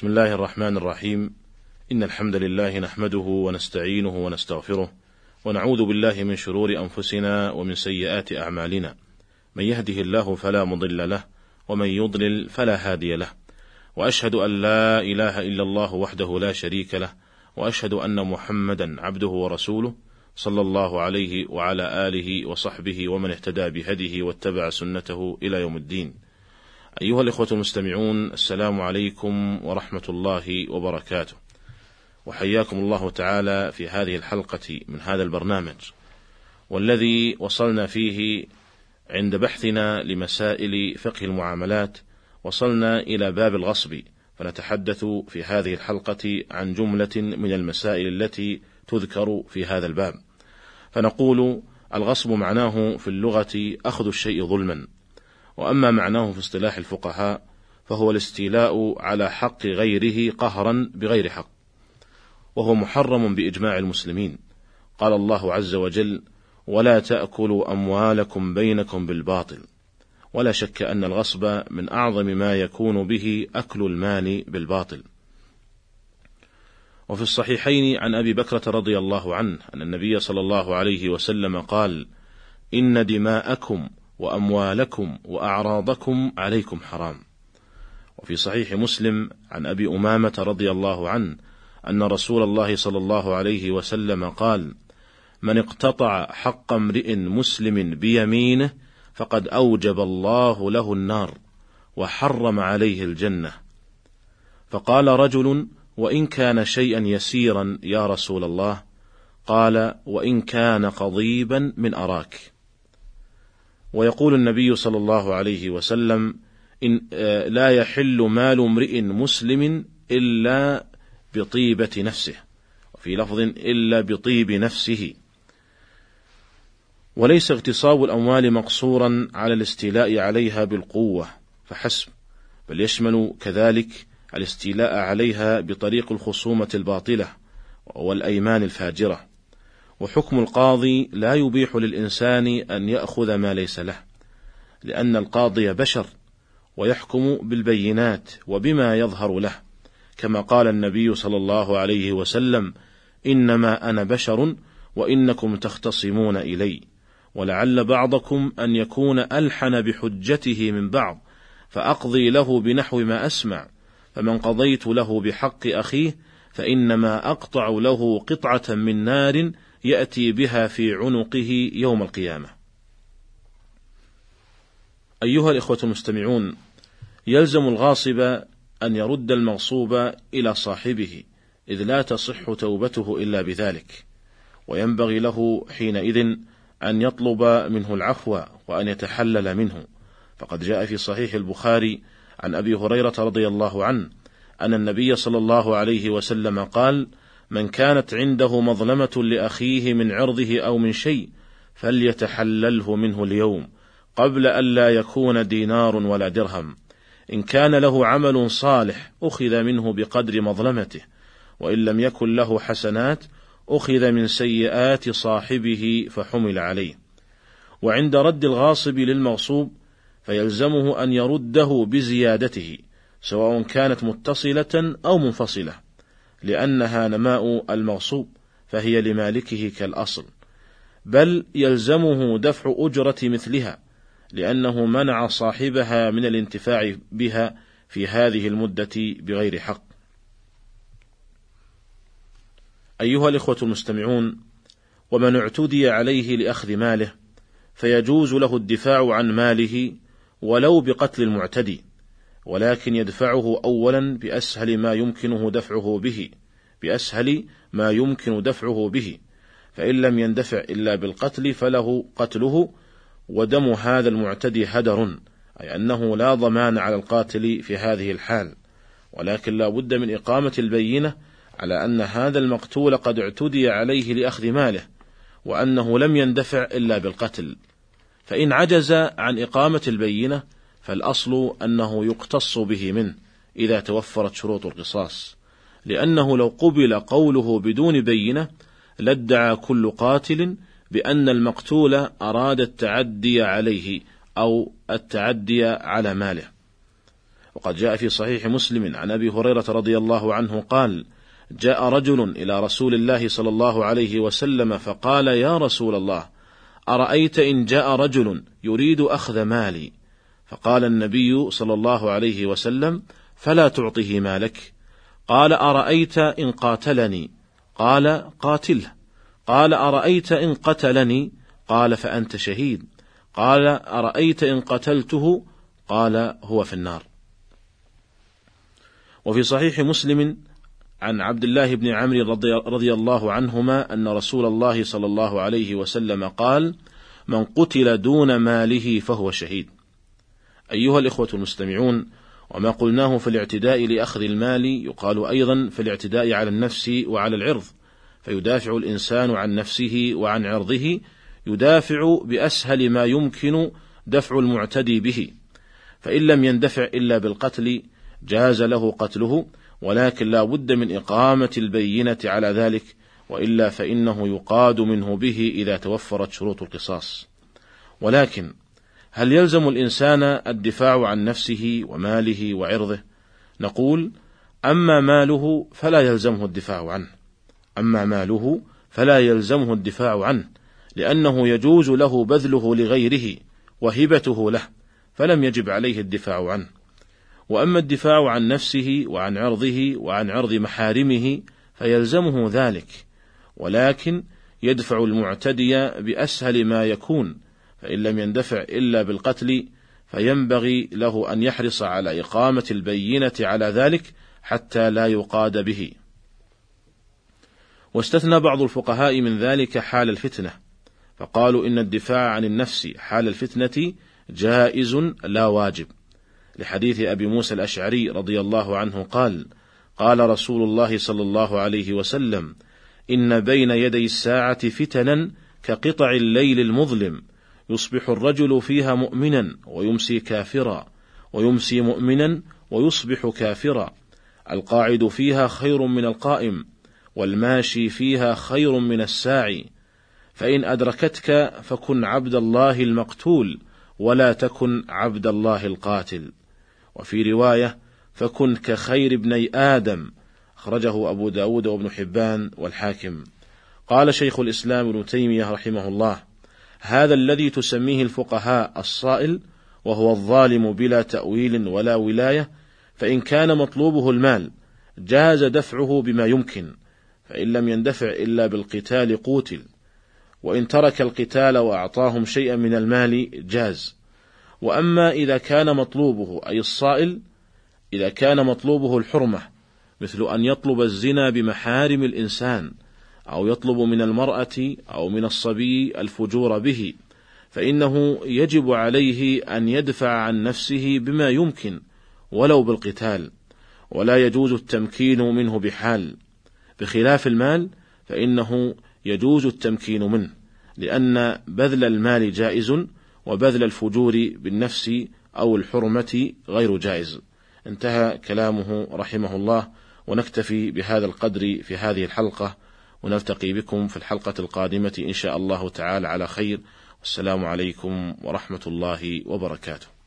بسم الله الرحمن الرحيم. إن الحمد لله نحمده ونستعينه ونستغفره ونعوذ بالله من شرور أنفسنا ومن سيئات أعمالنا. من يهده الله فلا مضل له ومن يضلل فلا هادي له. وأشهد أن لا إله إلا الله وحده لا شريك له وأشهد أن محمدا عبده ورسوله صلى الله عليه وعلى آله وصحبه ومن اهتدى بهديه واتبع سنته إلى يوم الدين. أيها الإخوة المستمعون السلام عليكم ورحمة الله وبركاته. وحياكم الله تعالى في هذه الحلقة من هذا البرنامج والذي وصلنا فيه عند بحثنا لمسائل فقه المعاملات وصلنا إلى باب الغصب. فنتحدث في هذه الحلقة عن جملة من المسائل التي تذكر في هذا الباب. فنقول الغصب معناه في اللغة أخذ الشيء ظلما. وأما معناه في اصطلاح الفقهاء فهو الاستيلاء على حق غيره قهرا بغير حق وهو محرم بإجماع المسلمين. قال الله عز وجل ولا تأكلوا أموالكم بينكم بالباطل ولا شك أن الغصب من أعظم ما يكون به أكل المال بالباطل. وفي الصحيحين عن أبي بكرة رضي الله عنه أن النبي صلى الله عليه وسلم قال إن دماءكم وأموالكم وأعراضكم عليكم حرام. وفي صحيح مسلم عن أبي أمامة رضي الله عنه أن رسول الله صلى الله عليه وسلم قال: من اقتطع حق امرئ مسلم بيمينه فقد أوجب الله له النار وحرم عليه الجنة. فقال رجل: وإن كان شيئا يسيرا يا رسول الله، قال: وإن كان قضيبا من أراك. ويقول النبي صلى الله عليه وسلم إن لا يحل مال امرئ مسلم إلا بطيبة نفسه. وفي لفظ إلا بطيب نفسه. وليس اغتصاب الأموال مقصورا على الاستيلاء عليها بالقوة فحسب. بل يشمل كذلك الاستيلاء عليها بطريق الخصومة الباطلة والأيمان الفاجرة. وحكم القاضي لا يبيح للإنسان أن يأخذ ما ليس له، لأن القاضي بشر ويحكم بالبينات وبما يظهر له، كما قال النبي صلى الله عليه وسلم: إنما أنا بشر وإنكم تختصمون إلي، ولعل بعضكم أن يكون ألحن بحجته من بعض، فأقضي له بنحو ما أسمع، فمن قضيت له بحق أخيه فإنما أقطع له قطعة من نار يأتي بها في عنقه يوم القيامة. أيها الإخوة المستمعون، يلزم الغاصب أن يرد المغصوب إلى صاحبه، إذ لا تصح توبته إلا بذلك، وينبغي له حينئذ أن يطلب منه العفو وأن يتحلل منه، فقد جاء في صحيح البخاري عن أبي هريرة رضي الله عنه أن النبي صلى الله عليه وسلم قال: من كانت عنده مظلمة لأخيه من عرضه أو من شيء فليتحلله منه اليوم قبل أن لا يكون دينار ولا درهم. إن كان له عمل صالح أخذ منه بقدر مظلمته. وإن لم يكن له حسنات أخذ من سيئات صاحبه فحمل عليه. وعند رد الغاصب للمغصوب فيلزمه أن يرده بزيادته سواء كانت متصلة أو منفصلة. لأنها نماء المغصوب فهي لمالكه كالأصل بل يلزمه دفع أجرة مثلها لأنه منع صاحبها من الانتفاع بها في هذه المدة بغير حق. أيها الإخوة المستمعون، ومن اعتدي عليه لأخذ ماله، فيجوز له الدفاع عن ماله ولو بقتل المعتدي، ولكن يدفعه أولا بأسهل ما يمكنه دفعه به بأسهل ما يمكن دفعه به. فإن لم يندفع إلا بالقتل فله قتله ودم هذا المعتدي هدر أي أنه لا ضمان على القاتل في هذه الحال. ولكن لا بد من إقامة البينة على أن هذا المقتول قد اعتدي عليه لأخذ ماله وأنه لم يندفع إلا بالقتل. فإن عجز عن إقامة البينة فالأصل أنه يقتص به منه إذا توفرت شروط القصاص، لأنه لو قبل قوله بدون بينة لادعى كل قاتل بأن المقتول أراد التعدي عليه أو التعدي على ماله. وقد جاء في صحيح مسلم عن أبي هريرة رضي الله عنه قال جاء رجل إلى رسول الله صلى الله عليه وسلم فقال يا رسول الله أرأيت إن جاء رجل يريد أخذ مالي فقال النبي صلى الله عليه وسلم فلا تعطه مالك. قال أرأيت إن قاتلني؟ قال قاتله. قال أرأيت إن قتلني؟ قال فأنت شهيد. قال أرأيت إن قتلته؟ قال هو في النار. وفي صحيح مسلم عن عبد الله بن عمرو رضي, رضي الله عنهما أن رسول الله صلى الله عليه وسلم قال: من قتل دون ماله فهو شهيد. أيها الإخوة المستمعون، وما قلناه في الاعتداء لأخذ المال يقال أيضا في الاعتداء على النفس وعلى العرض، فيدافع الإنسان عن نفسه وعن عرضه يدافع بأسهل ما يمكن دفع المعتدي به، فإن لم يندفع إلا بالقتل جاز له قتله ولكن لا بد من إقامة البينة على ذلك وإلا فإنه يقاد منه به إذا توفرت شروط القصاص. ولكن هل يلزم الإنسان الدفاع عن نفسه وماله وعرضه؟ نقول: أما ماله فلا يلزمه الدفاع عنه. أما ماله فلا يلزمه الدفاع عنه، لأنه يجوز له بذله لغيره وهبته له، فلم يجب عليه الدفاع عنه. وأما الدفاع عن نفسه وعن عرضه وعن عرض محارمه فيلزمه ذلك ولكن يدفع المعتدي بأسهل ما يكون فإن لم يندفع إلا بالقتل فينبغي له أن يحرص على إقامة البينة على ذلك حتى لا يقاد به. واستثنى بعض الفقهاء من ذلك حال الفتنة فقالوا إن الدفاع عن النفس حال الفتنة جائز لا واجب. لحديث أبي موسى الأشعري رضي الله عنه قال قال رسول الله صلى الله عليه وسلم إن بين يدي الساعة فتنا كقطع الليل المظلم يصبح الرجل فيها مؤمنا ويمسي كافرا ويمسي مؤمنا ويصبح كافرا. القاعد فيها خير من القائم والماشي فيها خير من الساعي. فإن أدركتك فكن عبد الله المقتول ولا تكن عبد الله القاتل. وفي رواية فكن كخير ابني آدم. أخرجه أبو داود وابن حبان والحاكم. قال شيخ الإسلام ابن تيمية رحمه الله هذا الذي تسميه الفقهاء الصائل وهو الظالم بلا تأويل ولا ولاية فإن كان مطلوبه المال جاز دفعه بما يمكن فإن لم يندفع إلا بالقتال قوتل وإن ترك القتال وأعطاهم شيئا من المال جاز. وأما إذا كان مطلوبه أي الصائل إذا كان مطلوبه الحرمة مثل أن يطلب الزنا بمحارم الإنسان أو يطلب من المرأة أو من الصبي الفجور به فإنه يجب عليه أن يدفع عن نفسه بما يمكن ولو بالقتال ولا يجوز التمكين منه بحال بخلاف المال فإنه يجوز التمكين منه لأن بذل المال جائز وبذل الفجور بالنفس أو الحرمة غير جائز. انتهى كلامه رحمه الله ونكتفي بهذا القدر في هذه الحلقة ونلتقي بكم في الحلقة القادمة إن شاء الله تعالى على خير والسلام عليكم ورحمة الله وبركاته.